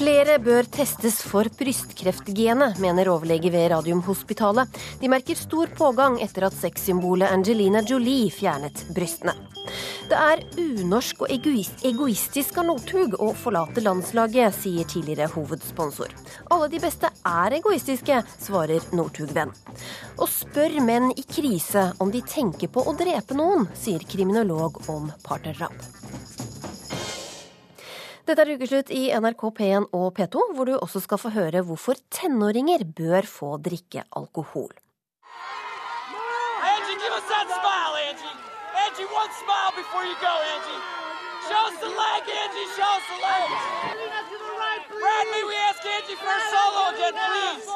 Flere bør testes for brystkreftgenet, mener overlege ved Radiumhospitalet. De merker stor pågang etter at sexsymbolet Angelina Jolie fjernet brystene. Det er unorsk og egoist, egoistisk av Northug å forlate landslaget, sier tidligere hovedsponsor. Alle de beste er egoistiske, svarer Northug-venn. Og spør menn i krise om de tenker på å drepe noen, sier kriminolog om partnerdrap. Dette er ukeslutt i NRK P1 og P2, hvor du også skal få høre hvorfor tenåringer bør få drikke alkohol. Angie, give us that smile, Angie. Angie, one smile before you go, Angie. Show us the leg, Angie. Show us the leg. Bradley, we ask Angie for a solo again, please?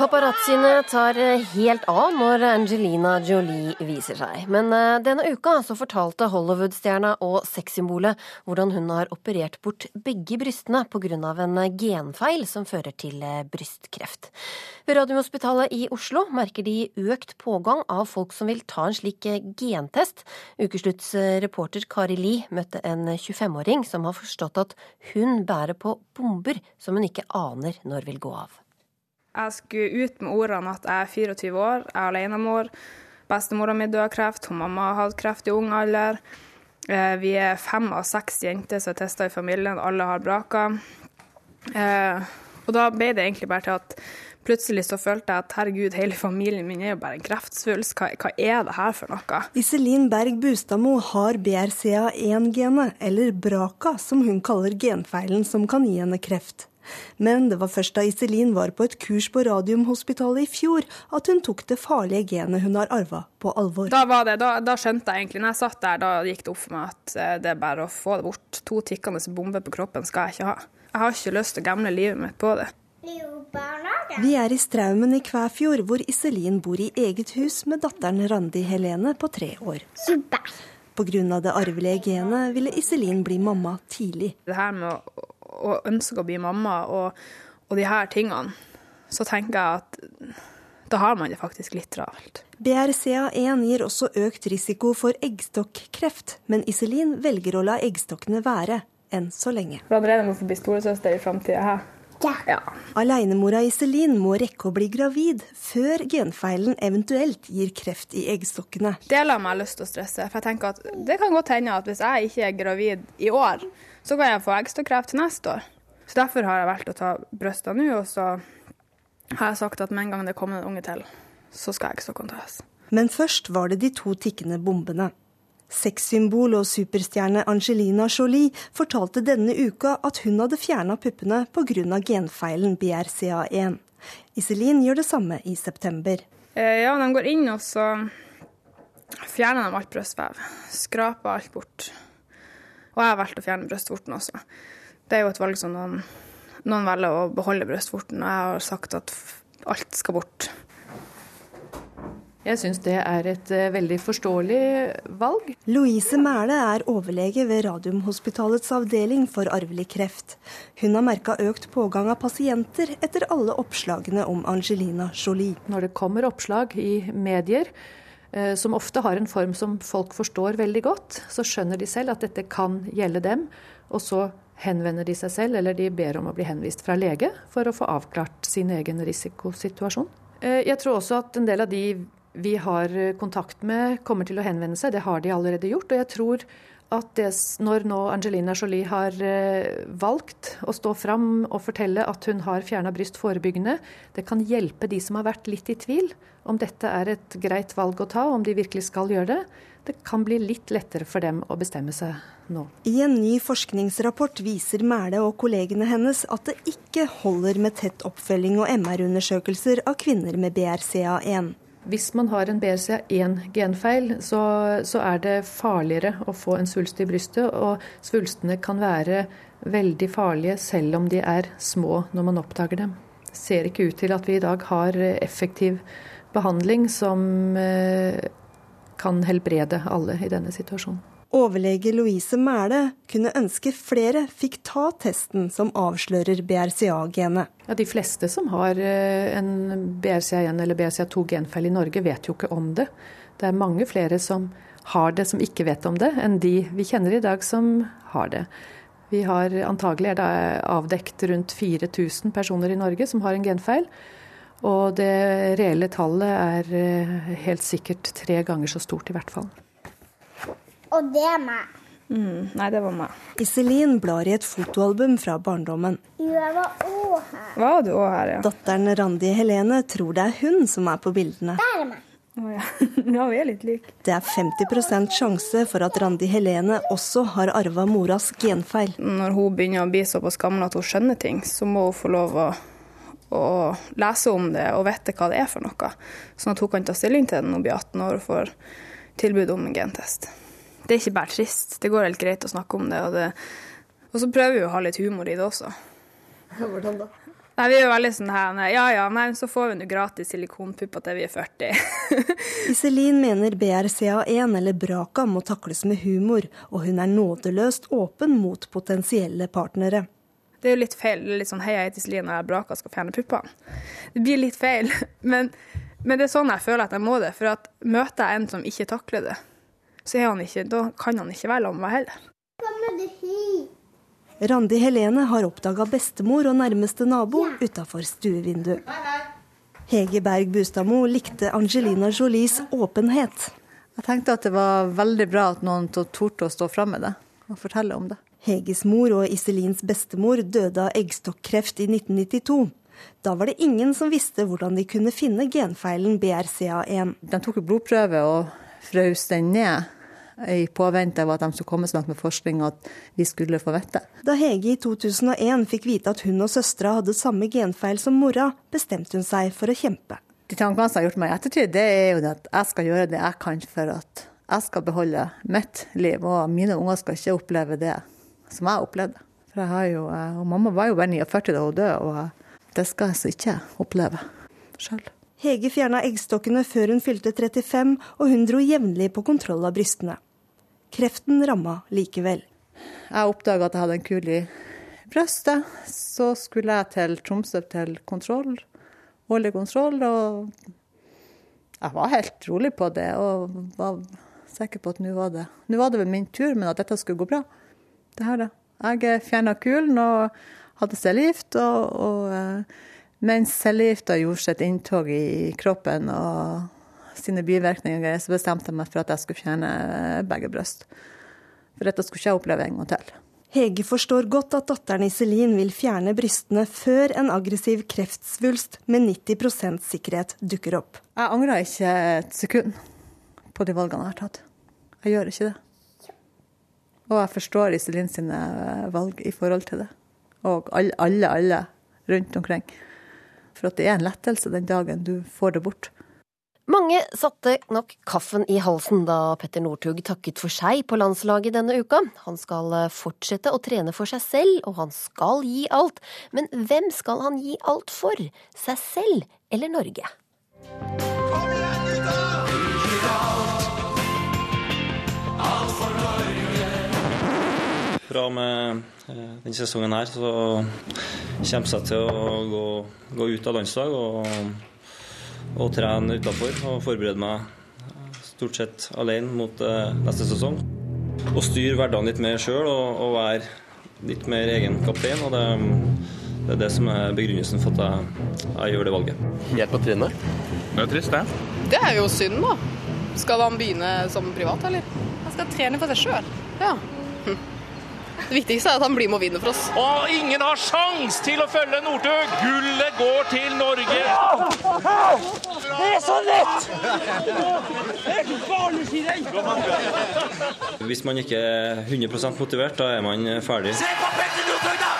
Paparazziene tar eh, helt av når Angelina Jolie viser seg. Men eh, denne uka så fortalte Hollywood-stjerna og sexsymbolet hvordan hun har operert bort begge brystene pga. en genfeil som fører til eh, brystkreft. Ved Radiumhospitalet i Oslo merker de økt pågang av folk som vil ta en slik gentest. Ukeslutts reporter Kari Lie møtte en 25-åring som har forstått at hun bærer på bomber som hun ikke aner når vil gå av. Jeg skulle ut med ordene at jeg er 24 år, jeg er alenemor. Bestemora mi døde av kreft, hun mamma har hatt kreft i ung alder. Eh, vi er fem av seks jenter som er testa i familien, alle har braka. Eh, og da ble det egentlig bare til at plutselig så følte jeg at herregud, hele familien min er jo bare en kreftsvulst. Hva, hva, er det her for noe? Iselin Berg Bustadmo har BRCA1-genet, eller BRAKA som hun kaller genfeilen som kan gi henne kreft. Men det var først da Iselin var på et kurs på Radiumhospitalet i fjor, at hun tok det farlige genet hun har arva, på alvor. Da, var det, da, da, skjønte jeg egentlig, når jeg satt der, da gikk det opp for meg at eh, det er bare å få det bort. To tikkende bomber på kroppen skal jeg ikke ha. Jeg har ikke lyst til å gamle livet mitt på det. Vi er i Straumen i Kvæfjord, hvor Iselin bor i eget hus med datteren Randi Helene på tre år. Super. Pga. det arvelige genet ville Iselin bli mamma tidlig. Det her med å og ønsker å bli mamma og, og de her tingene, så tenker jeg at da har man det faktisk litt travelt. BRCA1 gir også økt risiko for eggstokkreft, men Iselin velger å la eggstokkene være, enn så lenge. Du er redd for å bli storesøster i framtida? Ja. ja. Alenemora Iselin må rekke å bli gravid før genfeilen eventuelt gir kreft i eggstokkene. Det lar meg lyst til å stresse. For jeg tenker at det kan godt hende at hvis jeg ikke er gravid i år, så kan jeg få eggstokkreft til neste år. Så Derfor har jeg valgt å ta brystene nå, og så har jeg sagt at med en gang det kommer en unge til, så skal eggstokkene tas. Men først var det de to tikkende bombene. Sexsymbol og superstjerne Angelina Jolie fortalte denne uka at hun hadde fjerna puppene pga. genfeilen BRCA1. Iselin gjør det samme i september. Eh, ja, de går inn og så fjerner de alt brystvev. Skraper alt bort. Og jeg har valgt å fjerne brystvorten også. Det er jo et valg som noen, noen velger å beholde brystvorten, og jeg har sagt at alt skal bort. Jeg syns det er et uh, veldig forståelig valg. Louise Mæle er overlege ved Radiumhospitalets avdeling for arvelig kreft. Hun har merka økt pågang av pasienter etter alle oppslagene om Angelina Jolie. Når det kommer oppslag i medier som ofte har en form som folk forstår veldig godt, så skjønner de selv at dette kan gjelde dem. Og så henvender de seg selv, eller de ber om å bli henvist fra lege for å få avklart sin egen risikosituasjon. Uh, jeg tror også at en del av de vi har eh, kontakt med, kommer til å henvende seg. Det har de allerede gjort. Og jeg tror at det, når nå Angelina Jolie har eh, valgt å stå fram og fortelle at hun har fjerna bryst forebyggende, det kan hjelpe de som har vært litt i tvil om dette er et greit valg å ta, om de virkelig skal gjøre det. Det kan bli litt lettere for dem å bestemme seg nå. I en ny forskningsrapport viser Mæle og kollegene hennes at det ikke holder med tett oppfølging og MR-undersøkelser av kvinner med BRCA1. Hvis man har en BRCA1-genfeil, så, så, er det farligere å få en svulst i brystet. Og svulstene kan være veldig farlige selv om de er små når man oppdager dem. Det ser ikke ut til at vi i dag har effektiv behandling som eh, kan helbrede alle i denne situasjonen. Overlege Louise Mæle kunne ønske flere fikk ta testen som avslører BRCA-genet. Ja, De fleste som har eh, en BRCA1 eller BRCA2-genfeil i Norge, vet jo ikke om det. Det er mange flere som har det, som ikke vet om det, enn de vi kjenner i dag som har det. Vi har antagelig er det avdekt rundt 4000 personer i Norge som har en genfeil. Og det reelle tallet er eh, helt sikkert tre ganger så stort, i hvert fall. Og det er meg. Mm, nei, det var meg. Iselin blar i et fotoalbum fra barndommen. Jo, jeg var òg her. Var du òg her, ja? Datteren Randi Helene tror det er hun som er på bildene. Der er meg. Oh, ja. ja, vi er litt like. Det er 50% sjanse for at Randi Helene også har arva moras genfeil. Når hun begynner å bli såpass gammel at hun skjønner ting, så må hun få lov å, å lese om det og vite hva det er for noe. Sånn at hun kan ta stilling til det når hun blir 18 år og får tilbud om en gentest. Det er ikke bare trist. Det går helt greit å snakke om det. Og, det, og så prøver vi å ha litt humor i det også. Hvordan da? Nei, Vi er jo veldig sånn her Ja ja, nei, så får vi nå gratis silikonpupper til vi er 40. Iselin mener BRCA1 eller Braka må takles med humor, og hun er nådeløst åpen mot potensielle partnere. Det er jo litt feil. Det er litt sånn Hei, jeg heter Iselin og jeg er Braka skal fjerne puppene. Det blir litt feil. Men, men det er sånn jeg føler at jeg må det. For at møter jeg en som ikke takler det, så er han ikke, da kan han ikke være sammen med meg heller. Randi Helene har oppdaga bestemor og nærmeste nabo utafor stuevinduet. Hege Berg Bustadmo likte Angelina Jolies åpenhet. Jeg tenkte at det var veldig bra at noen torde å stå fram med det og fortelle om det. Heges mor og Iselins bestemor døde av eggstokkreft i 1992. Da var det ingen som visste hvordan de kunne finne genfeilen BRCA1. De tok jo blodprøve og frøs den ned i påvente av at de skulle komme snart med forskning, at vi skulle få vite. Da Hege i 2001 fikk vite at hun og søstera hadde samme genfeil som mora, bestemte hun seg for å kjempe. De tankene som har gjort meg i ettertid, det er jo at jeg skal gjøre det jeg kan for at jeg skal beholde mitt liv, og mine unger skal ikke oppleve det som jeg opplevde. For jeg har jo, og Mamma var jo bare 49 da hun døde, og det skal jeg så ikke oppleve sjøl. Hege fjerna eggstokkene før hun fylte 35, og hun dro jevnlig på kontroll av brystene. Kreften ramma likevel. Jeg oppdaga at jeg hadde en kul i brystet. Så skulle jeg til Tromsø til kontroll, årlig kontroll, og jeg var helt rolig på det. Og var sikker på at nå var det Nå var det vel min tur, men at dette skulle gå bra. Det her, da. Jeg fjerna kulen og hadde cellegift, og, og eh, mens cellegifta gjorde sitt inntog i kroppen og sine bivirkninger, så bestemte jeg meg for at jeg skulle fjerne begge bryst. For dette skulle ikke jeg oppleve en gang til. Hege forstår godt at datteren Iselin vil fjerne brystene før en aggressiv kreftsvulst med 90% sikkerhet dukker opp. Jeg angrer ikke et sekund på de valgene jeg har tatt. Jeg gjør ikke det. Og jeg forstår Iselin sine valg i forhold til det. Og alle, alle, alle rundt omkring. For at det er en lettelse den dagen du får det bort. Mange satte nok kaffen i halsen da Petter Northug takket for seg på landslaget denne uka. Han skal fortsette å trene for seg selv, og han skal gi alt. Men hvem skal han gi alt for? Seg selv eller Norge? Kom igjen, gutter! Fra og med eh, denne sesongen her så kommer jeg til å gå, gå ut av landslag og, og trene utafor og forberede meg stort sett alene mot eh, neste sesong. Og styre hverdagen litt mer sjøl og, og være litt mer egen kaptein. Og det, det er det som er begrunnelsen for at jeg, jeg gjør det valget. Hjelp å tryne? Det er trist, det. Det er jo synd, da. Skal han begynne som privat, eller? Han skal trene for seg sjøl. Ja. Hm. Det viktigste er at han blir med og vinner for oss. Og ingen har sjans til å følge Northug! Gullet går til Norge! Det er så lett! Er Hvis man ikke er 100 motivert, da er man ferdig. Se på Petter Northug, da!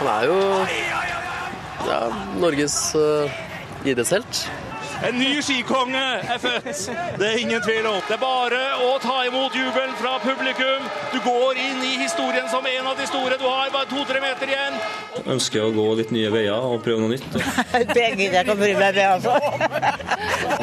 Han er jo ja, Norges uh, idrettshelt. En ny skikonge er født! Det er ingen tvil om. Det er bare å ta imot jubelen fra publikum. Du går inn i historien som en av de store. Du har bare to-tre meter igjen. Jeg ønsker å gå litt nye veier og prøve noe nytt. Det gidder jeg ikke å bry meg med, altså.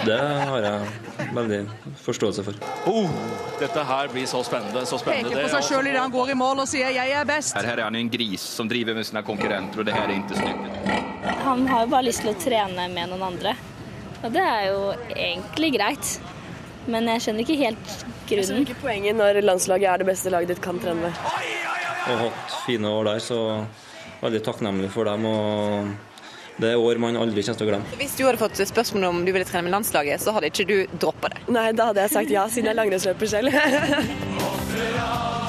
Det har jeg veldig forståelse for. Oh, dette her blir så spennende. Så spennende. Peker på seg sjøl idet han går i mål og sier 'jeg er best'. Her er han en gris som driver med sine konkurrenter, og det her er ikke snyggt. Han har jo bare lyst til å trene med noen andre. Og det er jo egentlig greit. Men jeg skjønner ikke helt grunnen. Jeg skjønner ikke poenget når landslaget er det beste laget ditt kan trene med. og hatt fine år der. Så veldig takknemlig for dem. og det er år man aldri kommer til å glemme. Hvis du hadde fått spørsmål om du ville trene med landslaget, så hadde ikke du droppa det? Nei, da hadde jeg sagt ja, siden jeg er langrennsløper selv.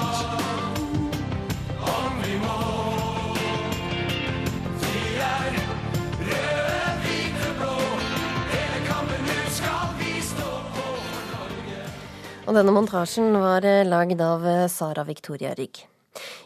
Og denne montasjen var eh, lagd av eh, Sara Victoria Rygg.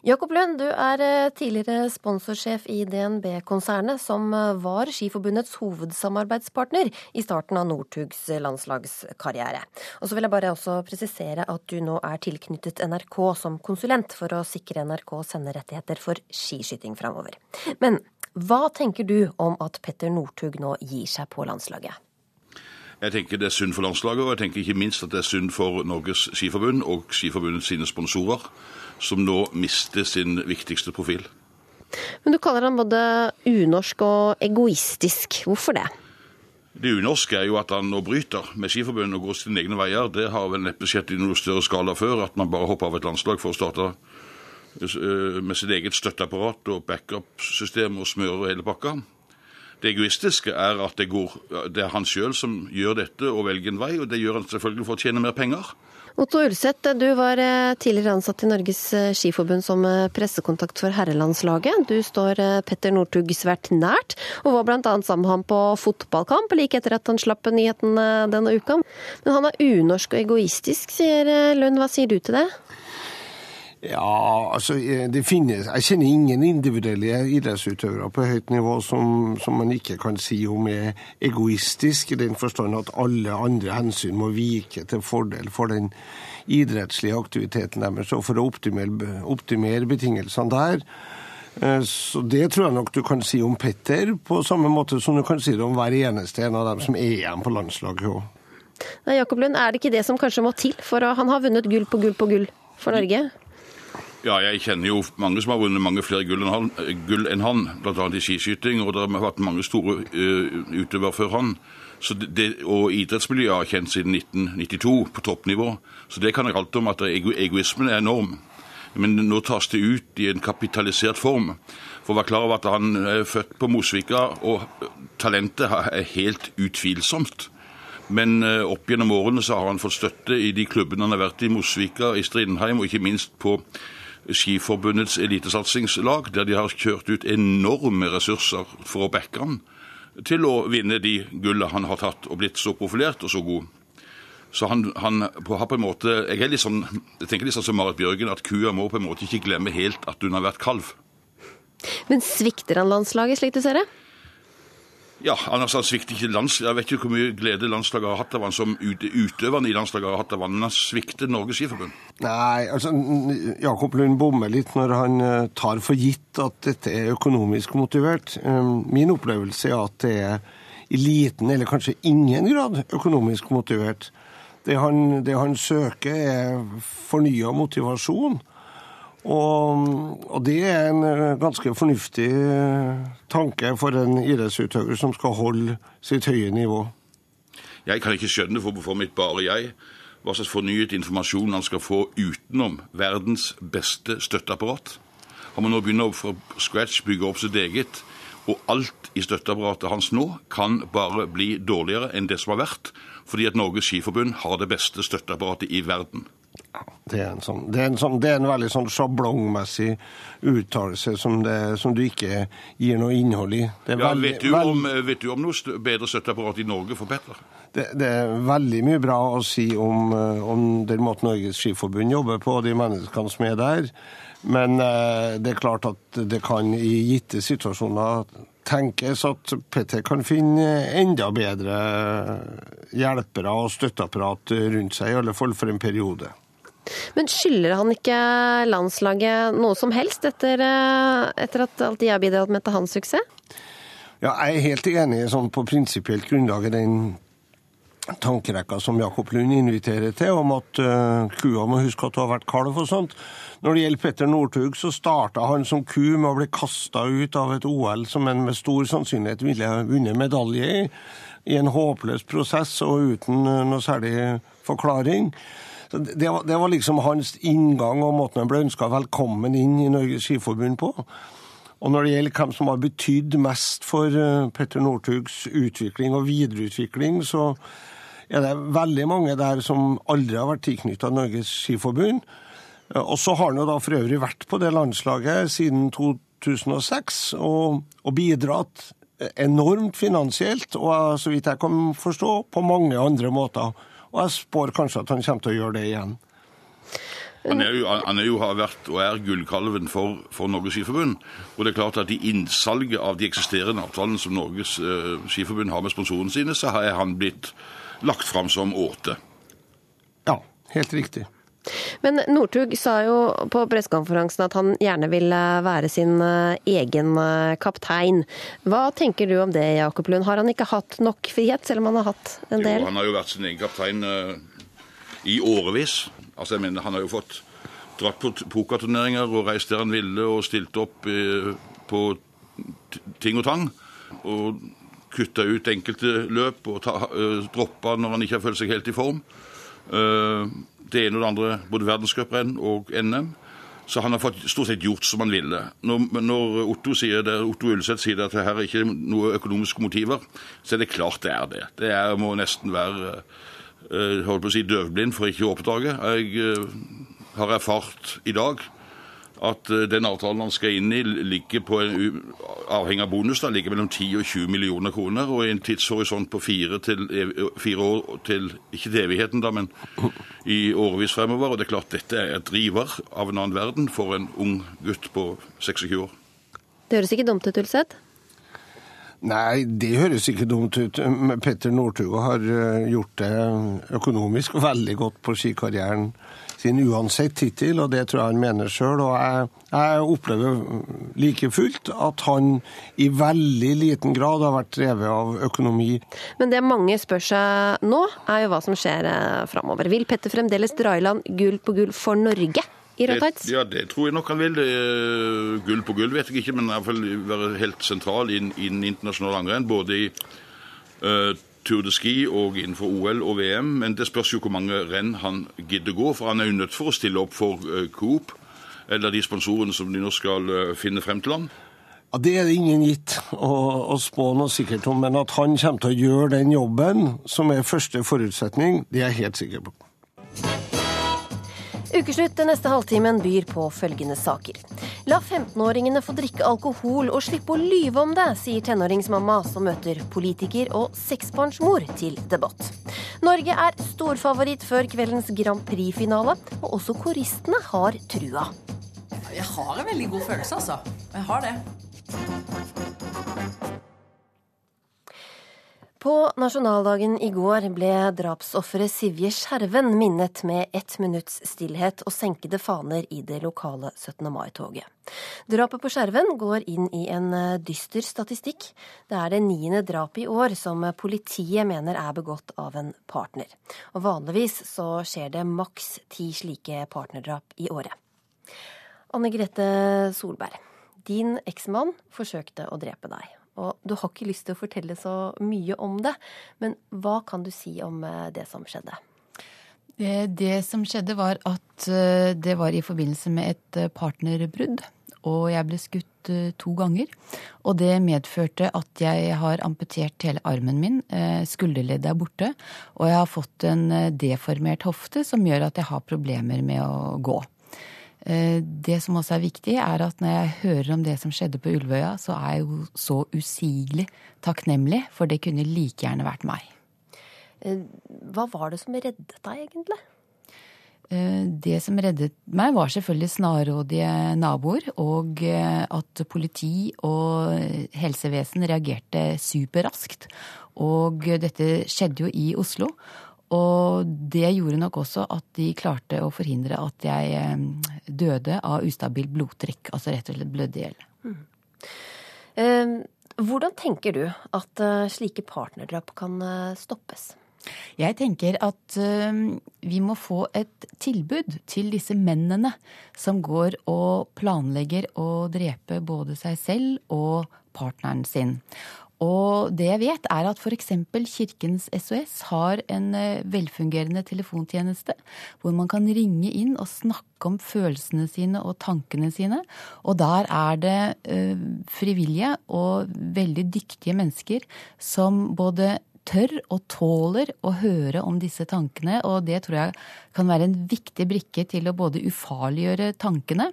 Jakob Lund, du er eh, tidligere sponsorsjef i DNB-konsernet, som var Skiforbundets hovedsamarbeidspartner i starten av Northugs landslagskarriere. Og så vil jeg bare også presisere at du nå er tilknyttet NRK som konsulent for å sikre NRK senderettigheter for skiskyting framover. Men hva tenker du om at Petter Northug nå gir seg på landslaget? Jeg tenker det er synd for landslaget, og jeg tenker ikke minst at det er synd for Norges Skiforbund og Skiforbundet sine sponsorer, som nå mister sin viktigste profil. Men du kaller han både unorsk og egoistisk. Hvorfor det? Det unorske er jo at han nå bryter med Skiforbundet og går sine egne veier. Det har vel neppe skjedd i noe større skala før, at man bare hopper av et landslag for å starte eh, med sitt eget støtteapparat og backup-system og smører hele pakka. Det egoistiske er at det, går, det er han sjøl som gjør dette og velger en vei, og det gjør han selvfølgelig for å tjene mer penger. Otto Ulseth, du var eh, tidligere ansatt i Norges eh, Skiforbund som eh, pressekontakt for herrelandslaget. Du står Petter Northug svært nært, og var bl.a. sammen med ham på fotballkamp like etter at han slapp nyheten denne uka. Men han er unorsk og egoistisk, sier Lund. Hva sier du til det? Ja, altså det finnes Jeg kjenner ingen individuelle idrettsutøvere på høyt nivå som, som, man ikke kan si om er egoistisk, i den forstand at alle andre hensyn må vike til fordel for den idrettslige aktiviteten deres, og for å optimere, optimere betingelsene der. Eh, så det tror jeg nok du kan si om Petter, på samme måte som du kan si det om hver eneste en av dem som er igjen på landslaget òg. Jakob Lund, er det ikke det som kanskje må til for å Han har vunnet gull på gull på gull for Norge? Ja, jeg kjenner jo mange som har vunnet mange flere gull enn han, gull enn han bl.a. i skiskyting. Og det har vært mange store uh, utøvere før han. Det, og idrettsmiljøet har kjent siden 1992 på toppnivå. Så det kan jeg alt om at ego, egoismen er enorm. Men nå tas det ut i en kapitalisert form. For å være klar over at han er født på Mosvika, og talentet er helt utvilsomt. Men opp gjennom årene så har han fått støtte i de klubbene han har vært i, Mosvika, i Strindheim og ikke minst på Skiforbundets elitesatsingslag, der de har kjørt ut enorme ressurser for å backe han til å vinne de gullene han har tatt, og blitt så profilert og så god. Så han, han har på en måte Jeg, litt sånn, jeg tenker litt sånn som Marit Bjørgen, at kua må på en måte ikke glemme helt at hun har vært kalv. Men svikter han landslaget, slik du ser det? Ja, han han svikter ikke landslaget. Jeg vet ikke hvor mye glede landslaget har hatt av han som utøverne i landslaget har hatt av han, han svikter Norges Skiforbund. Nei, altså Jakob Lund bommer litt når han eh, tar for gitt at dette er økonomisk motivert. Um, min opplevelse er at det er i liten eller kanskje ingen grad økonomisk motivert. Det han, det han søker, er fornya motivasjon. Og, og, det er en eh, ganske fornuftig eh, tanke for en idrettsutøver som skal holde sitt høye nivå. Jeg kan ikke skjønne hvorfor mitt bare jeg hva slags fornyet informasjon han skal få utenom verdens beste støtteapparat. Han må nå begynne å fra scratch bygge opp sitt eget, og alt i støtteapparatet hans nå kan bare bli dårligere enn det som har vært, fordi at Norges Skiforbund har det beste støtteapparatet i verden. Det er, sånn, det, er sånn, det er en, veldig sånn sjablongmessig uttalelse som, som, du ikke gir noe innhold i. ja, veldig, vet, du om, vet, du om, noe bedre støtteapparat i Norge for Petter? Det, det, er veldig mye bra å si om, eh, om den måten Norges Skiforbund jobber på, og de menneskene som er der. Men eh, det er klart at det kan i gitte situasjoner tenkes at Petter kan finne enda bedre hjelpere og støtteapparat rundt seg, i alle fall for en periode. Men skylder han ikke landslaget noe som helst etter, eh, etter at alt de har bidratt med til hans suksess? Ja, jeg er helt enig sånn på prinsipielt grunnlag i den tankerekka som Jakob Lund inviterer til, om at uh, kua må huske at hun har vært kalv og sånt. Når det gjelder Petter Northug, så starta han som ku med å bli kasta ut av et OL som en med stor sannsynlighet ville vunnet medalje i, i en håpløs prosess og uten uh, noe særlig forklaring. Det, var, det var liksom hans inngang og måten han ble ønska velkommen inn i Norges Skiforbund på. Og når det gjelder hvem som har betydd mest for eh, Petter Northugs utvikling og videreutvikling, så er det veldig mange der som aldri har vært tilknytta Norges Skiforbund. Eh, Og så har han jo da for øvrig vært på det landslaget siden 2006 og, og bidratt enormt finansielt, og så vidt jeg kan forstå, på mange andre måter. Og jeg spår kanskje at han kommer til å gjøre det igjen. Han er jo, han er jo har vært og er gullkalven for, for Norges Skiforbund. Og det er klart at i innsalget av de eksisterende avtalene som Norges eh, Skiforbund har med sponsorene sine, så er han blitt lagt fram som åte. Ja, helt riktig. Men Northug sa jo på pressekonferansen at han gjerne ville være sin eh, egen eh, kaptein. Hva tenker du om det, Jakob Lund? Har han ikke hatt nok frihet, selv om han har hatt en del? Jo, han har jo vært sin egen kaptein eh, i årevis. Altså, jeg mener, Han har jo fått dratt på pokerturneringer og reist der han ville og stilt opp på ting og tang. Og kutta ut enkelte løp og ta, droppa når han ikke har følt seg helt i form. Eh, det ene og det andre, både verdenscuprenn og NM. Så han har fått stort sett gjort som han ville. Når, når Otto sier det, Otto Ulseth sier det at det her er ikke noe økonomiske motiver, så er det klart det er det. Det er, må nesten være eh, holdt på å si døvblind for ikke å oppdage. Jeg eh, har erfart i dag at eh, den avtalen han skal inn i, ligger på en, avhengig av bonus, da, ligger mellom 10 og 20 millioner kroner, og i en tidshorisont på fire, til, fire år til, ikke til evigheten da, men i årevis fremover. Og det er klart dette er et driver av en annen verden for en ung gutt på 26 år. Det høres ikke dumt ut, Ulseth? Nei, det høres ikke dumt ut. Men Petter Northug har gjort det økonomisk veldig godt på skikarrieren sin uansett tittel, og det tror jeg han mener sjøl. Og jeg, jeg opplever like fullt at han i veldig liten grad har vært drevet av økonomi. Men det mange spør seg nå, er jo hva som skjer eh, framover. Vil Petter fremdeles dra i land gull på gull for Norge i Det, ja, det tror jeg nok han vil. Det er gull på gull vet jeg ikke, men i hvert fall være helt sentral i in den internasjonale langrenn. Både i eh, Tour de Ski og innenfor OL og VM. Men det spørs jo hvor mange renn han gidder gå, for han er jo nødt for å stille opp for eh, Coop, eller de sponsorene som de nå skal eh, finne frem til ham. Ja, Det er det ingen gitt å, å spå noe sikkert om, men at han kommer til å gjøre den jobben, som er første forutsetning, det er jeg helt sikker på. Ukeslutt den neste halvtimen byr på følgende saker. La 15-åringene få drikke alkohol og slippe å lyve om det, sier tenåringsmamma som møter politiker og seksbarnsmor til debatt. Norge er storfavoritt før kveldens Grand Prix-finale, og også koristene har trua. Jeg har en veldig god følelse, altså. Jeg har det. På nasjonaldagen i går ble drapsofferet Sivje Skjerven minnet med ett minutts stillhet og senkede faner i det lokale 17. mai-toget. Drapet på Skjerven går inn i en eh, dyster statistikk. Det er det niende drapet i år som politiet mener er begått av en partner. Og vanligvis så skjer det maks ti slike partnerdrap i året. Anne Grete Solberg, din eksmann forsøkte å drepe deg. Og du har ikke lyst til å fortelle så mye om det, men hva kan du si om eh, det som skjedde? Det, Det som skjedde, var at eh, det var i forbindelse med et eh, partnerbrudd. Og jeg ble skutt eh, to ganger. Og det medførte at jeg har amputert hele armen min. eh, Skulderleddet er borte. Og jeg har fått en eh, deformert hofte som gjør at jeg har problemer med å gå. Eh, Det som også er viktig, er at når jeg hører om det som skjedde på Ulvøya, så er jeg jo så usigelig takknemlig, for det kunne like gjerne vært meg. Eh, Hva var det som reddet deg, egentlig? Eh, Det som reddet meg, var selvfølgelig snarrådige naboer, og at politi og helsevesen reagerte superraskt. Og dette skjedde jo i Oslo. Og det gjorde nok også at de klarte å forhindre at jeg eh, døde av ustabilt blodtrykk, altså rett og slett blødde i hjel. Eh, Hvordan tenker du at eh, slike partnerdrap kan eh, stoppes? Jeg tenker at vi må få et tilbud til disse mennene som går og planlegger å drepe både seg selv og partneren sin. Og det jeg vet, er at f.eks. Kirkens SOS har en eh, velfungerende telefontjeneste hvor man kan ringe inn og snakke om følelsene sine og tankene sine. Og der er det eh, frivillige og veldig dyktige mennesker som både tør og tåler å høre om disse tankene, og det tror jeg kan være en viktig brikke til å både ufarliggjøre tankene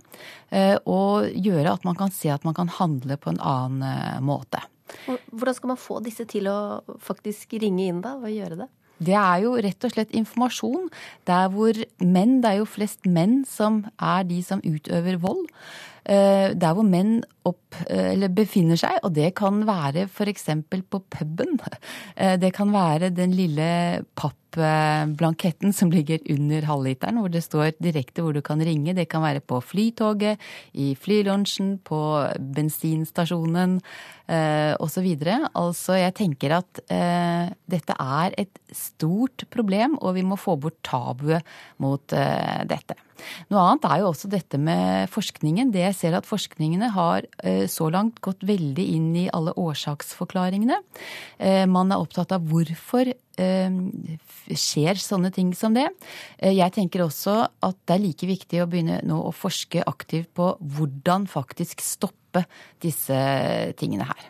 eh, og gjøre at man kan se at man kan handle på en annen måte. Hvordan skal man få disse til å faktisk ringe inn da, og gjøre det? Det er jo rett og slett informasjon. Der hvor menn, det er jo flest menn som er de som utøver vold. Eh, der hvor menn opp, befinner seg, og det kan være f.eks. på puben. Det kan være den lille pappblanketten som ligger under halvliteren, hvor det står direkte hvor du kan ringe. Det kan være på flytoget, i flylunsjen, på bensinstasjonen osv. Altså, jeg tenker at eh, dette er et stort problem, og vi må få bort tabuet mot eh, dette. Noe annet er jo også dette med forskningen. Det jeg ser at forskningene har eh, så langt gått veldig inn i alle årsaksforklaringene. Eh, man er opptatt av hvorfor eh, skjer sånne ting som det. Jeg tenker også at det er like viktig å begynne nå å forske aktivt på hvordan faktisk stoppe disse tingene her.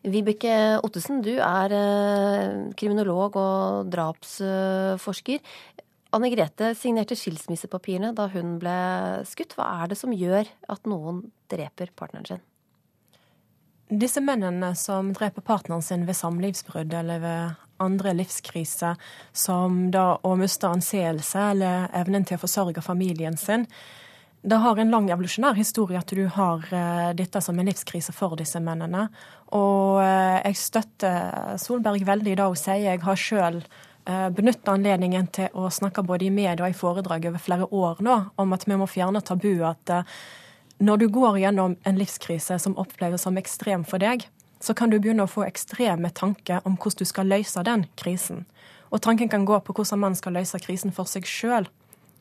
Vibeke Ottesen, du er kriminolog og drapsforsker. Anne Grete signerte skilsmissepapirene da hun ble skutt. Hva er det som gjør at noen dreper partneren sin? Disse mennene som dreper partneren sin ved samlivsbrudd eller ved andre livskriser, som da å miste anseelse eller evnen til å forsørge familien sin, det har en lang evolusjonær historie at du har uh, dette som en livskrise for disse mennene. Og uh, jeg støtter Solberg veldig da hun sier jeg har sjøl Eh, benytte anledningen til å snakke både i media og i foredrag over flere år nå om at vi må fjerne tabuet at eh, når du går gjennom en livskrise som oppleves som ekstrem for deg, så kan du begynne å få ekstreme tanker om hvordan du skal løse den krisen. Og tanken kan gå på hvordan man skal løse krisen for seg sjøl.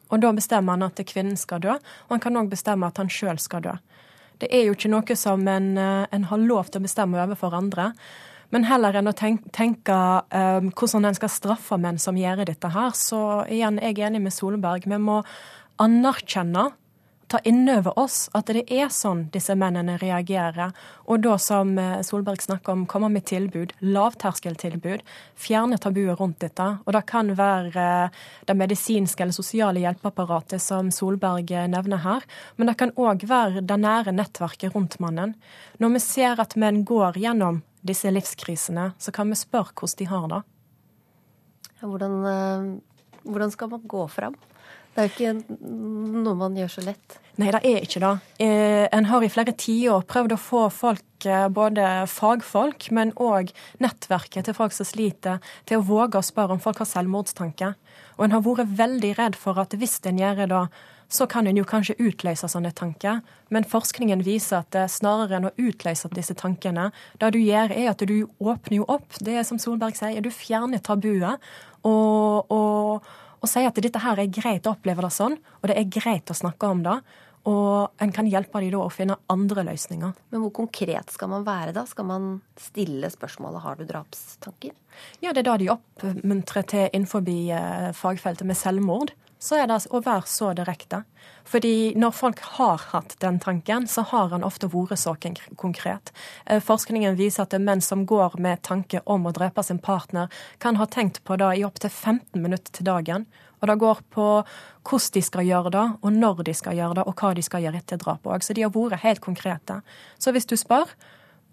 Og da bestemmer han at kvinnen skal dø, og han kan òg bestemme at han sjøl skal dø. Det er jo ikke noe som en, eh, en har lov til å bestemme overfor andre. Men heller enn å tenke, tenke um, hvordan en skal straffe menn som gjør dette her, så igjen, jeg er enig med Solberg. Vi må anerkjenne, ta innover oss, at det er sånn disse mennene reagerer. Og da, som eh, Solberg snakker om, komme med tilbud, lavterskeltilbud. Fjerne tabuet rundt dette. Og det kan være eh, det medisinske eller sosiale hjelpeapparatet som Solberg eh, nevner her. Men det kan òg være det nære nettverket rundt mannen. Når vi ser at menn går gjennom disse livskrisene, så kan vi spørre hvordan de har det. Hvordan, hvordan skal man gå fram? Det er jo ikke noe man gjør så lett. Nei, det er ikke det. Eh, en har i flere tiår prøvd å få folk, eh, både fagfolk, men òg nettverket til folk som sliter, til å våge å spørre om folk har selvmordstanke. Og en har vært veldig redd for at hvis en gjør det, så kan en jo kanskje utløse sånne tanker. Men forskningen viser at snarere enn å utløse disse tankene, det du gjør er at du åpner jo opp. Det er som Solberg sier, du fjerner tabuet. og, og og si at dette her er greit å oppleve det sånn, og det er greit å snakke om det. Og en kan hjelpe dem da å finne andre løsninger. Men hvor konkret skal man være da? Skal man stille spørsmålet har du drapstanker? Ja, det er da de oppmuntrer til innenfor eh, fagfeltet med selvmord så er det å være så direkte. Fordi når folk har hatt den tanken, så har han ofte vært så konkret. Eh, forskningen viser at menn som går med tanke om å drepe sin partner, kan ha tenkt på det i opptil 15 minutter til dagen. Og det går på hvordan de skal gjøre det, og når de skal gjøre det, og hva de skal gjøre etter drapet òg. Så de har vært helt konkrete. Så hvis du spør,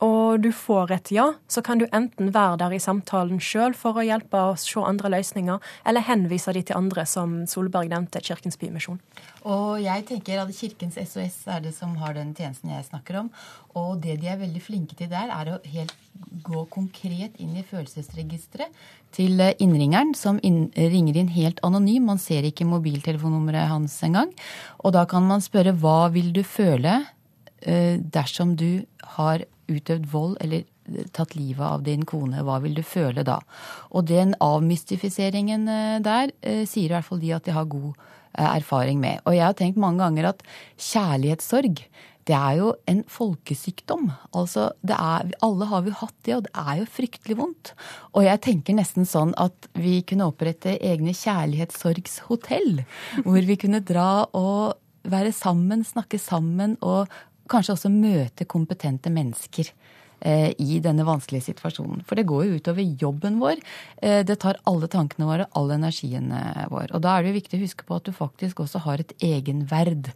og du får et ja, så kan du enten være der i samtalen sjøl for å hjelpe å se andre løsninger, eller henvise de til andre, som Solberg nevnte, Kirkens Bymisjon. Og jeg tenker at Kirkens SOS er det som har den tjenesten jeg snakker om. Og det de er veldig flinke til der, er å helt gå konkret inn i følelsesregisteret til innringeren, som inn, ringer inn helt anonym. Man ser ikke mobiltelefonnummeret hans engang. Og da kan man spørre hva vil du føle uh, dersom du har utøvd vold eller tatt livet av din kone, hva vil du føle da? Og den avmystifiseringen eh, der eh, sier i hvert fall de at de har god eh, erfaring med. Og jeg har tenkt mange ganger at kjærlighetssorg det er jo en folkesykdom. Altså, er, alle har vi hatt det, og det er jo fryktelig vondt. Og jeg tenker nesten sånn at vi kunne opprette egne kjærlighetssorgshotell. Hvor vi kunne dra og være sammen, snakke sammen og kanskje også møte kompetente mennesker eh, i denne vanskelige situasjonen. For det går jo utover jobben vår. Eh, det tar alle tankene våre, all energien eh, vår. Og da er det jo viktig å huske på at du faktisk også har et egenverd.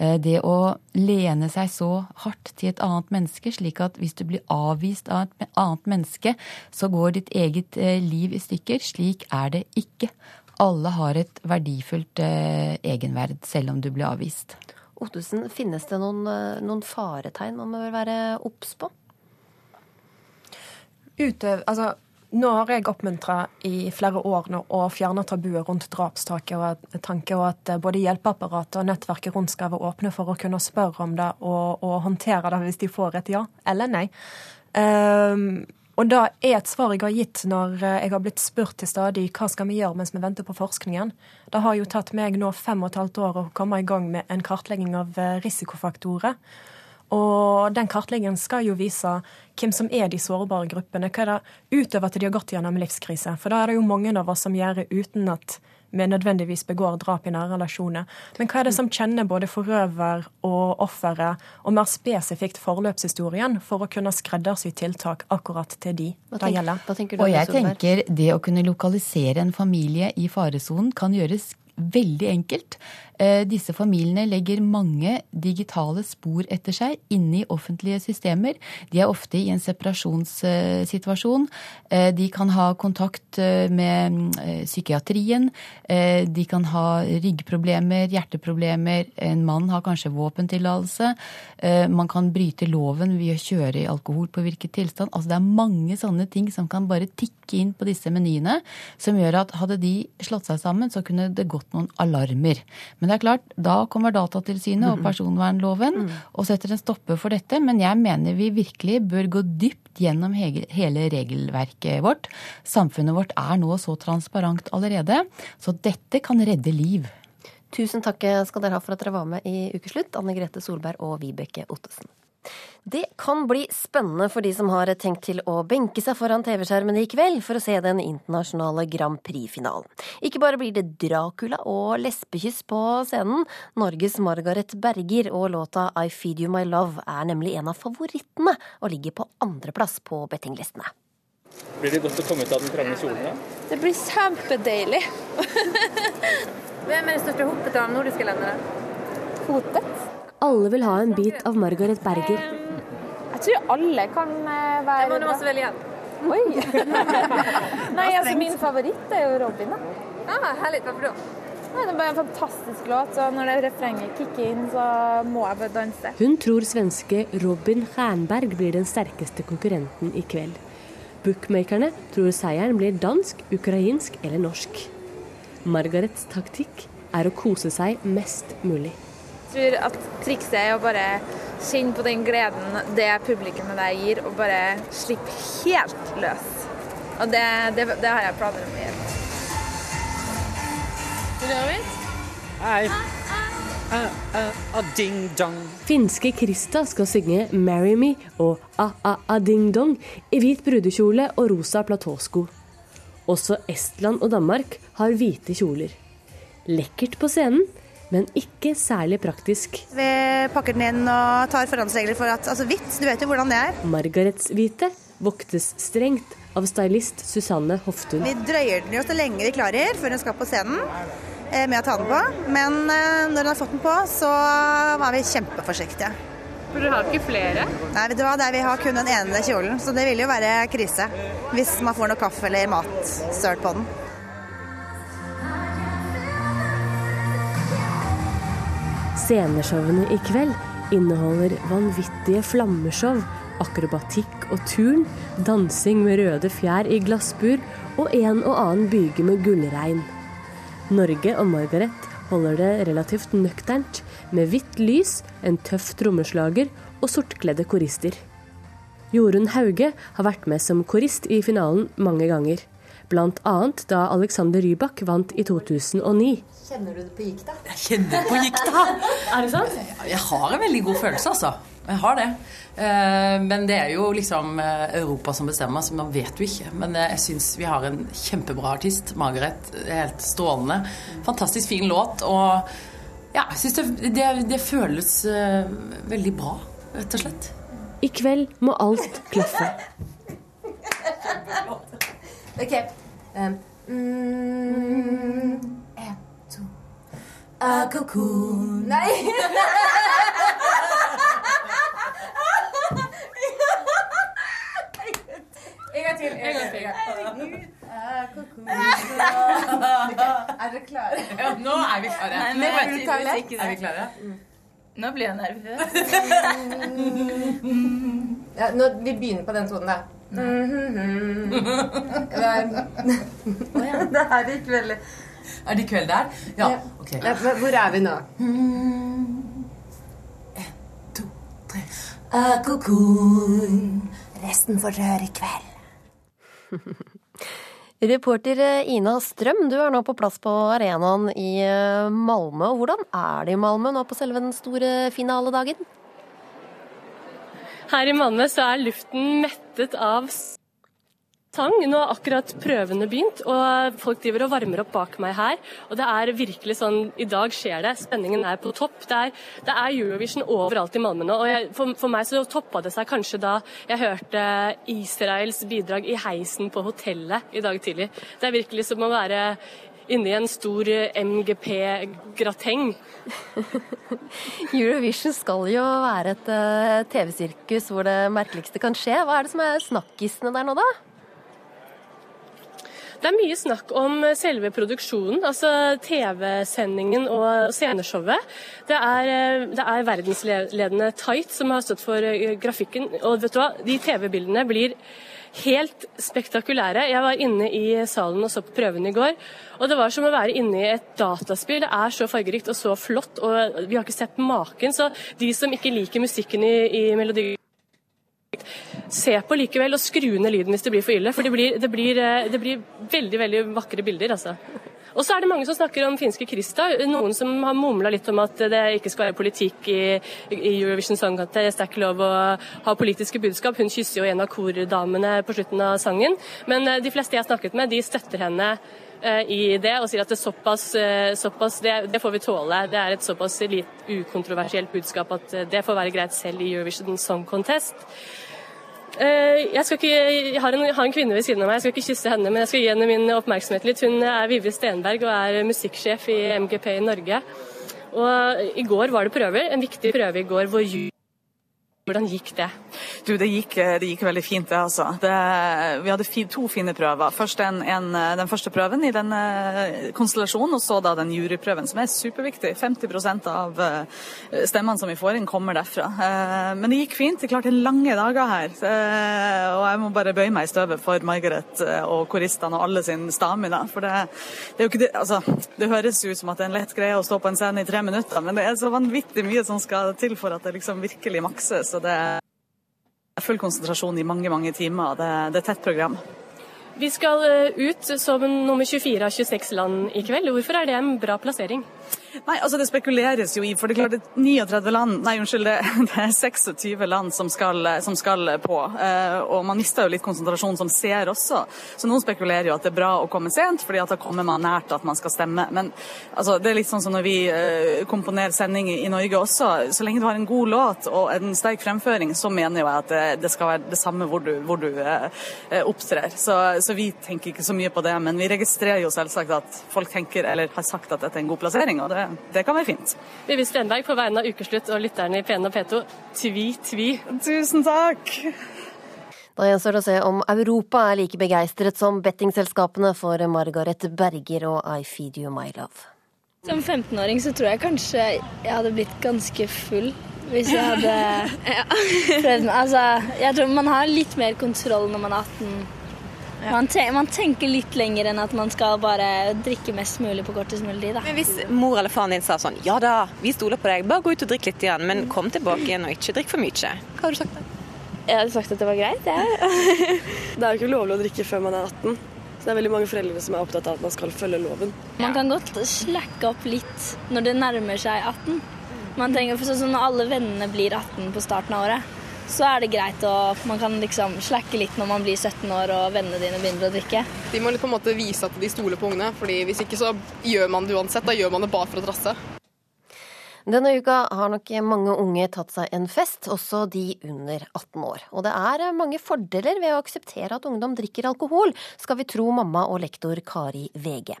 Det å lene seg så hardt til et annet menneske, slik at hvis du blir avvist av et annet menneske, så går ditt eget liv i stykker. Slik er det ikke. Alle har et verdifullt egenverd, selv om du blir avvist. Ottesen, finnes det noen, noen faretegn man bør være obs på? Utøv, altså, nå har jeg oppmuntra i flere år nå å fjerne tabuet rundt tanke, og at eh, både hjelpeapparatet og nettverket rundt skal være åpne for å kunne spørre om det og, og håndtere det hvis de får et ja eller nei. Um, og det er et svar jeg har gitt når eh, jeg har blitt spurt til stadig hva skal vi gjøre mens vi venter på forskningen. Det har jo tatt meg nå fem og et halvt år å komme i gang med en kartlegging av eh, risikofaktorer. Og den kartleggingen skal jo vise hvem som er de sårbare gruppene. Hva er det utover at de har gått gjennom livskrise. For da er det jo mange av oss som gjør det uten at vi nødvendigvis begår drap i nære relasjoner. Men hva er det som kjenner både forøver og offeret, og mer spesifikt forløpshistorien, for å kunne skreddersy tiltak akkurat til de det gjelder? og jeg tenker det å kunne lokalisere en familie i faresonen kan gjøres veldig enkelt. Eh, disse familiene legger mange digitale spor etter seg inne i offentlige systemer. De er ofte i en separasjonssituasjon. Eh, de kan ha kontakt eh, med psykiatrien. De kan ha ryggproblemer, hjerteproblemer. En mann har kanskje våpentillatelse. Man kan bryte loven ved å kjøre i alkoholpåvirket tilstand. Altså det er mange sånne ting som kan bare tikke inn på disse menyene, som gjør at hadde de slått seg sammen, så kunne det gått noen alarmer. Men det er klart, da kommer Datatilsynet og personvernloven mm. og setter en stopper for dette. Men jeg mener vi virkelig bør gå dypt gjennom hele regelverket vårt. Samfunnet vårt er nå så transparent allerede, så dette kan redde liv. Tusen takk skal dere ha for at dere var med i Ukeslutt, Anne Grete Solberg og Vibeke Ottesen. Det kan bli spennende for de som har tenkt til å benke seg foran TV-skjermene i kveld for å se den internasjonale Grand Prix-finalen. Ikke bare blir det Dracula og lesbekyss på scenen. Norges Margaret Berger og låta I Feed You My Love er nemlig en av favorittene, og ligger på andreplass på bettinglistene. Blir det godt å komme ut av den trange kjolen? da? Det blir kjempedeilig. Hvem er det største hoppet av nordiske landene? Hotet? Alle vil ha en bit av Margaret Berger. Jeg tror alle kan eh, være Det må du også velge igjen. Oi! Nei, altså min favoritt er jo Robin, da. Ah, herlig. Hvorfor da? Nei, det er bare en fantastisk låt, så når det refrenget kicker inn, så må jeg bare danse. Hun tror svenske Robin Stjernberg blir den sterkeste konkurrenten i kveld. Bookmakerne tror seieren blir dansk, ukrainsk eller norsk. Margarets taktikk er å kose seg mest mulig tror at trikset er å bare kjenne på den gleden det publikummet der gir, og bare slippe helt løs. Og det, det, det har jeg planer om å gjøre. Hei. Uh, uh, ding dong. Finske Krista skal synge 'Marry Me' og 'a-a-a-ding dong' i hvit brudekjole og rosa platåsko. Også Estland og Danmark har hvite kjoler. Lekkert på scenen, men ikke særlig praktisk. Vi pakker den inn og tar forhåndsregler for at altså hvitt, du vet jo hvordan det er. Margarets hvite voktes strengt av stylist Susanne Hoftun. Vi drøyer den jo så lenge vi klarer før hun skal på scenen eh, med å ta den på. Men eh, når hun har fått den på, så var vi kjempeforsiktige. For dere har ikke flere? Nei, vet du hva, der vi har kun den ene kjolen. Så det vil jo være krise hvis man får noe kaffe eller mat sølt på den. Sceneshowene i kveld inneholder vanvittige flammeshow, akrobatikk og turn, dansing med røde fjær i glassbur og en og annen byge med gullregn. Norge og Margaret holder det relativt nøkternt, med hvitt lys, en tøff trommeslager og sortkledde korister. Jorunn Hauge har vært med som korist i finalen mange ganger. Bl.a. da Alexander Rybak vant i 2009. Kjenner du det på gikta? Jeg kjenner det på gikta! Er det sant? Jeg har en veldig god følelse, altså. Jeg har det. Eh, Men det er jo liksom eh, Europa som bestemmer, så man vet jo ikke. Men eh, jeg syns vi har en kjempebra artist. Margaret. Helt strålende. Fantastisk fin låt. Og ja, jeg syns det, det, det føles veldig bra, rett og slett. I kveld må alt klaffe. OK. Um, mm, en, to A Cocoon. Nei! En gang til. En gang til. Herregud. Ah, Er dere klare? Ja, nå er vi klare. Nei, Nå er vi-. Er klare? Nå blir jeg nervøs. ja, nå, vi begynner på den tonen, da. Det er, det er i kveld. Er det i kveld der? Ja. ok. Ja, Hvor er vi nå? Ah, cocoon. Resten får dere høre i kveld. Reporter eh, Ina Strøm, du er nå på plass på arenaen i eh, Malmö. Hvordan er det i Malmö nå på selve den store finaledagen? Her i Malmö så er luften mettet av sang. Nå har akkurat prøvene begynt, og folk driver og varmer opp bak meg her. Og det er virkelig sånn I dag skjer det. Spenningen er på topp. Det er, det er Eurovision overalt i Malmö nå. Og jeg, for, for meg så toppa det seg kanskje da jeg hørte Israels bidrag i heisen på hotellet i dag tidlig. Det er virkelig som å være inni en stor MGP-grateng. Eurovision skal jo være et eh, TV-sirkus hvor det merkeligste kan skje. Hva er det som er snakkisene der nå, da? Det er mye snakk om selve produksjonen, altså TV-sendingen og sceneshowet. Det er, eh, det er verdensledende Tight som har stått for eh, grafikken. Og vet du hva, de TV-bildene blir helt spektakulære. Jeg var inne i salen og så på prøven i går, og det var som å være inne i et dataspill. Det er så fargerikt og så flott, og vi har ikke sett maken. Så de som ikke liker musikken i, i Melodi Se på likevel, og skru ned lyden hvis det blir for ille. For det blir, det blir, eh, det blir veldig veldig vakre bilder. altså. Og så er det mange som snakker om finske Krista. Noen som har mumla litt om at det ikke skal være politikk i, i Eurovision Song Contest. Det er ikke lov å ha politiske budskap. Hun kysser jo en av kordamene på slutten av sangen. Men eh, de fleste jeg har snakket med, de støtter henne eh, i det og sier at det såpass, eh, såpass det, det får vi tåle. Det er et såpass litt ukontroversielt budskap at det får være greit selv i Eurovision Song Contest. Eh, Jeg, ikke, jeg har, en, har en kvinne ved siden av meg, jeg skal ikke kysse henne, men jeg skal gi henne min oppmerksomhet litt. Hun er Vive Stenberg og er musikksjef i MGP i Norge. Og I går var det prøver, en viktig prøve i går hvor Hvordan gikk det? Du, det gikk, det gikk veldig fint, det, altså. Det, vi hadde to fine prøver. Først en, en, den første prøven i denne konstellasjonen, og så da den juryprøven, som er superviktig. 50 av eh, stemmene som vi får inn, kommer derfra. Eh, Men det gikk fint. Det er klart det er lange dager her. Eh, Og jeg må bare bøye meg i støvet for Margaret eh, og koristene og alle sin stamina. For det, det er jo ikke det Altså, det høres ut som at det er en lett greie å stå på en scene i tre minutter, men det er så vanvittig mye som skal til for at det liksom virkelig makses. Og det er full konsentrasjon i mange, mange timer. Det, det er et tett program. Vi skal eh, ut som nummer 24 av 26 land i kveld. Hvorfor er det en bra plassering? Nei, altså Det spekuleres jo i, for det er klart det er 39 land, nei unnskyld, det, er 26 land som skal, som skal på. Eh, og man mister jo litt konsentrasjon som ser også. Så noen spekulerer jo at det er bra å komme sent, fordi at da kommer man nært at man skal stemme. Men altså, det er litt sånn som når vi eh, komponerer sending i, Norge også. Så lenge du har en god låt og en sterk fremføring, så mener jo jeg at det, det skal være det samme hvor du, hvor du eh, eh, opptrer. Så, så vi tenker ikke så mye på det, men vi registrerer jo selvsagt at folk tenker eller har sagt at dette er en god plassering. Og det, det kan være fint. Vivi Stenberg på vegne av Ukeslutt og lytterne i P1 og P2, tvi, tvi. Tusen takk! Da gjenstår det å se om Europa er like begeistret som bettingselskapene for Margaret Berger og I Feed You My Love. Som 15-åring så tror jeg kanskje jeg hadde blitt ganske full hvis jeg hadde prøvd meg. Altså, jeg tror man har litt mer kontroll når man er 18. Man, te man tenker litt lenger enn at man skal bare drikke mest mulig på kortest mulig tid. Da. Men hvis mor eller faren din sa sånn Ja da, vi stoler på deg, bare gå ut og drikk litt igjen, men kom tilbake igjen og ikke drikk for mye. Hva har du sagt da? Jeg hadde sagt at det var greit, jeg. Det er jo ikke lovlig å drikke før man er 18. Så det er veldig mange foreldre som er opptatt av at man skal følge loven. Man kan godt slakke opp litt når det nærmer seg 18. Man trenger, for sånn Når alle vennene blir 18 på starten av året, så er det greit å Man kan liksom slakke litt når man blir 17 år og vennene dine begynner å drikke. De må på en måte vise at de stoler på ungene, fordi hvis ikke så gjør man det uansett. Da gjør man det bare for å trasse. Denne uka har nok mange unge tatt seg en fest, også de under 18 år. Og det er mange fordeler ved å akseptere at ungdom drikker alkohol, skal vi tro mamma og lektor Kari VG.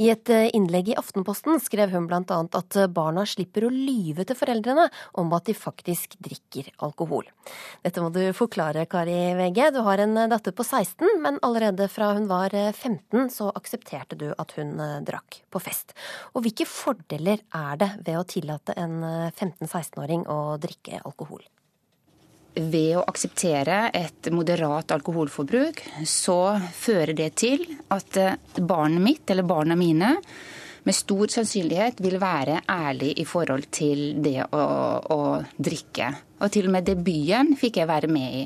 I et innlegg i Aftenposten skrev hun annet at barna slipper å lyve til foreldrene om at de faktisk drikker alkohol. Dette må du forklare, Kari VG. Du har en datter på 16, men allerede fra hun var 15 så aksepterte du at hun drakk på fest. Og hvilke fordeler er det ved å tillate en 15-16-åring å drikke alkohol? Ved å akseptere et moderat alkoholforbruk, så fører det til at barnet mitt, eller barna mine, med stor sannsynlighet vil være ærlig i forhold til det å, å drikke. Og til og med debuten fikk jeg være med i.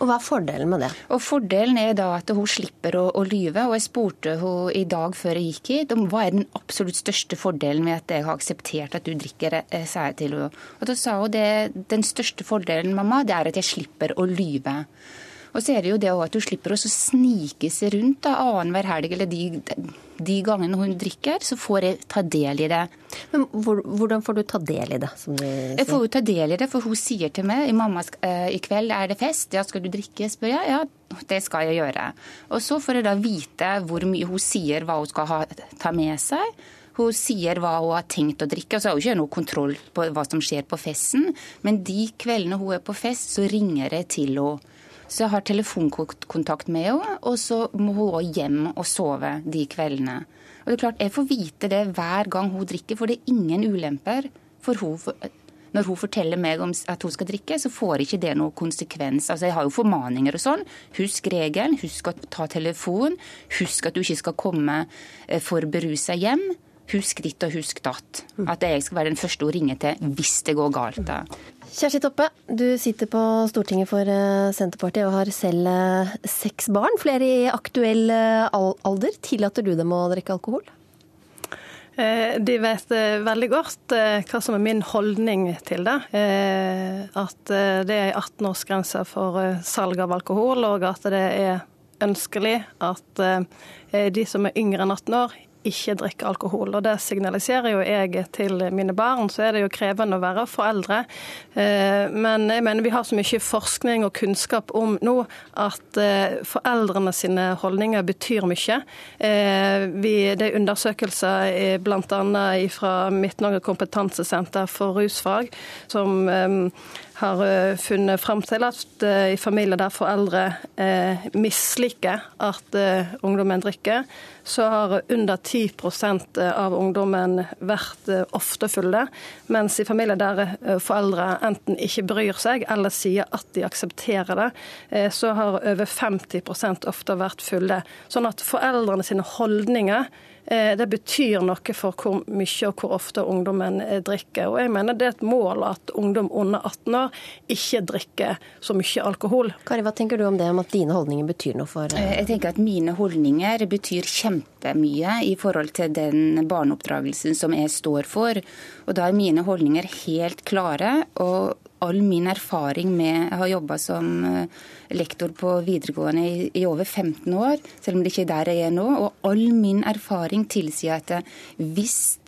Og Hva er fordelen med det? Og Fordelen er da at hun slipper å, å lyve. og Jeg spurte henne i dag før jeg gikk hit om hva er den absolutt største fordelen med at jeg har akseptert at du drikker, sa jeg til henne. Og Da sa hun det den største fordelen mamma, det er at jeg slipper å lyve. Og så er det jo det at hun slipper å snike seg rundt annenhver helg eller de, de gangene hun drikker, så får jeg ta del i det. Men Hvordan får du ta del i det? Jeg får jo ta del i det, for hun sier til meg i mamma i kveld er det fest, ja skal du drikke? spør jeg. Ja, det skal jeg gjøre. Og så får jeg da vite hvor mye hun sier hva hun skal ha, ta med seg. Hun sier hva hun har tenkt å drikke, og så har hun ikke noe kontroll på hva som skjer på festen. Men de kveldene hun er på fest, så ringer jeg til henne. Så jeg har telefonkontakt med henne, og så må hun også hjem og sove de kveldene. Og det er klart, Jeg får vite det hver gang hun drikker, for det er ingen ulemper for hun. Når hun forteller meg om at hun skal drikke, så får ikke det noen konsekvens. Altså, Jeg har jo formaninger og sånn. Husk regelen, husk å ta telefon. Husk at du ikke skal komme for berusa hjem. Husk ditt og husk datt. At jeg skal være den første hun ringer til hvis det går galt. da. Kjersti Toppe, du sitter på Stortinget for Senterpartiet og har selv seks barn, flere i aktuell alder. Tillater du dem å drikke alkohol? De vet veldig godt hva som er min holdning til det. At det er 18-årsgrense for salg av alkohol, og at det er ønskelig at de som er yngre enn 18 år, ikke drikke alkohol. Og det signaliserer jo jeg til mine barn. Så er det jo krevende å være foreldre. Men jeg mener vi har så mye forskning og kunnskap om nå at foreldrene sine holdninger betyr mye. Vi, det er undersøkelser bl.a. fra Midt-Norge kompetansesenter for rusfag som har funnet fram til at i familier der foreldre misliker at ungdommen drikker, så har under 10% av ungdommen vært ofte fulle. Mens i familier der foreldre enten ikke bryr seg eller sier at de aksepterer det, så har over 50% ofte vært fulle. Sånn at foreldrene sine holdninger det betyr noe for hvor mye og hvor ofte ungdommen drikker. Og jeg mener det er et mål at ungdom under 18 år ikke drikker så mye alkohol. Kari, hva tenker du om det, om at dine holdninger betyr noe for Jeg tenker at mine holdninger betyr kjempemye i forhold til den barneoppdragelsen som jeg står for. Og da er mine holdninger helt klare. og all min erfaring med Jeg har jobba som lektor på videregående i, i, over 15 år, selv om det ikke er der jeg er nå. Og all min erfaring tilsier at hvis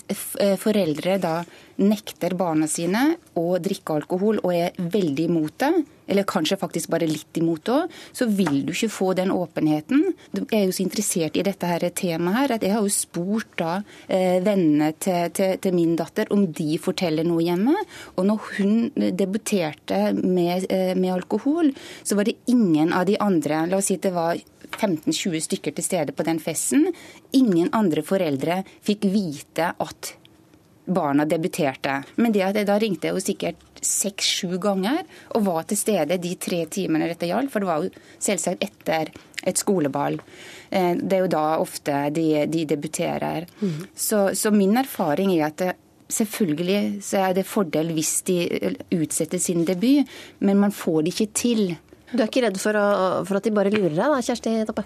foreldre da nekter barna sine å drikke alkohol og er veldig imot det, eller kanskje faktisk bare litt imot det òg, så vil du ikke få den åpenheten. Jeg er jo så interessert i dette her temaet her, at jeg har jo spurt da eh, vennene til, til, til, min datter om de forteller noe hjemme. Og når hun debuterte med, eh, med alkohol, så var det ingen av de andre, la oss si at det var 15-20 stykker til stede på den festen. Ingen andre foreldre fikk vite at barna debuterte. Men det at jeg da ringte jeg jo sikkert seks-sju ganger og var til stede de tre timene dette gjaldt, for det var jo selvsagt etter et skoleball. Det er jo da ofte de, de debuterer. Mm. Så, så, min erfaring er at selvfølgelig så er det fordel hvis de utsetter sin debut, men man får det ikke til. Du er ikke redd for, å, for at de bare lurer deg da, Kjersti Toppe?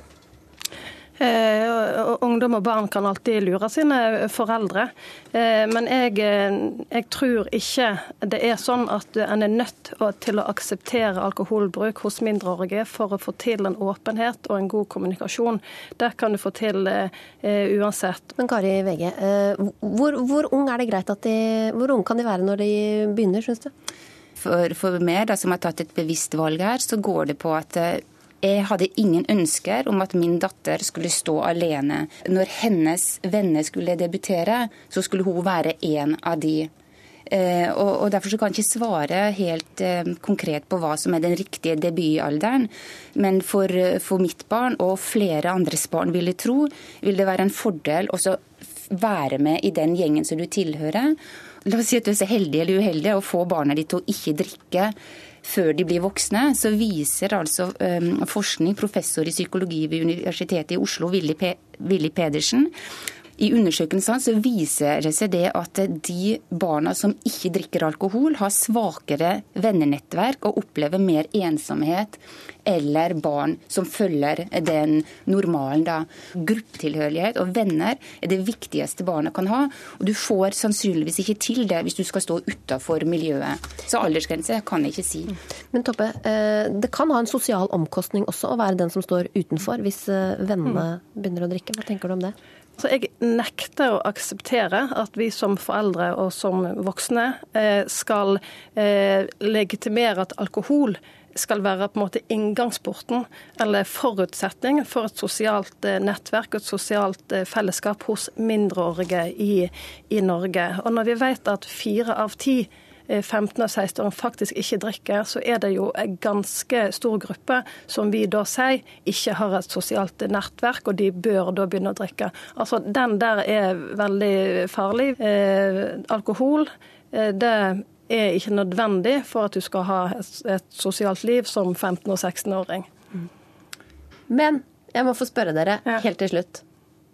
Eh, ungdom og barn kan alltid lure sine foreldre. Eh, men jeg, eh, jeg, tror ikke det er sånn at en er nødt til å akseptere alkoholbruk hos mindreårige for å få til en åpenhet og en god kommunikasjon. Det kan du få til uansett. Men Kari VG, hvor, hvor, ung er det greit at de, hvor ung kan de være når de begynner, syns du? For, for meg, da, som har tatt et bevisst valg her, så går det på at jeg hadde ingen ønsker om at min datter skulle stå alene. Når hennes venner skulle debutere, så skulle hun være en av de. Eh, og, og Derfor kan jeg ikke svare helt eh, konkret på hva som er den riktige debutalderen. Men for, for mitt barn, og flere andres barn, vil jeg tro, vil det være en fordel å være med i den gjengen som du tilhører. La oss si at du er så heldig eller uheldig å få barna ditt til å ikke drikke før de blir voksne, så viser altså um, forskning, professor i psykologi ved Universitetet i Oslo, Willy Pedersen, i undersøkelsene så viser det seg det at de barna som ikke drikker alkohol, har svakere vennenettverk og opplever mer ensomhet eller barn som følger den normalen. da. Gruppetilhørighet og venner er det viktigste barna kan ha. Og du får sannsynligvis ikke til det hvis du skal stå utafor miljøet. Så aldersgrense kan jeg ikke si. Men Toppe, eh, det kan ha en sosial omkostning også å være den som står utenfor, hvis eh, vennene begynner å drikke. Hva tenker du om det? Så jeg nekter å akseptere at vi som foreldre og som voksne eh, skal eh, legitimere at alkohol skal være på en måte inngangsporten eller forutsetning for et sosialt eh, nettverk og et sosialt fellesskap hos mindreårige i, i Norge. Og når vi vet at fire av ti 15- og 16-åringer faktisk ikke drikker, så er det jo en ganske stor gruppe som vi da sier ikke har et sosialt nettverk, og de bør da begynne å drikke. Altså, Den der er veldig farlig. Eh, alkohol, eh, det er ikke nødvendig for at du skal ha et, et sosialt liv som 15- og 16-åring. Men jeg må få spørre dere helt til slutt.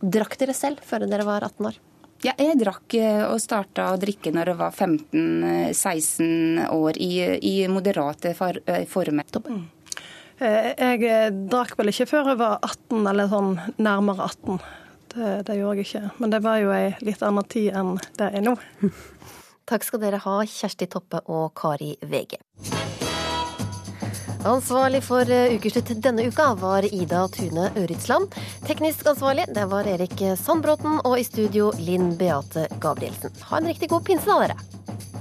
Drakk dere selv før dere var 18 år? Ja, jeg drakk eh, og starta å drikke når jeg var 15-16 år, i, i moderate eh, former. Mm. Eh, jeg drakk vel ikke før jeg var 18, eller sånn nærmere 18. Det, det gjorde jeg ikke. Men det var jo ei litt annen tid enn det er nå. Takk skal dere ha, Kjersti Toppe og Kari VG. Ansvarlig for eh, Ukeslutt denne uka var Ida Tune Øritsland. Teknisk ansvarlig det var Erik Sandbråten, og i studio Linn Beate Gabrielsen. Ha en riktig god pinse da, dere.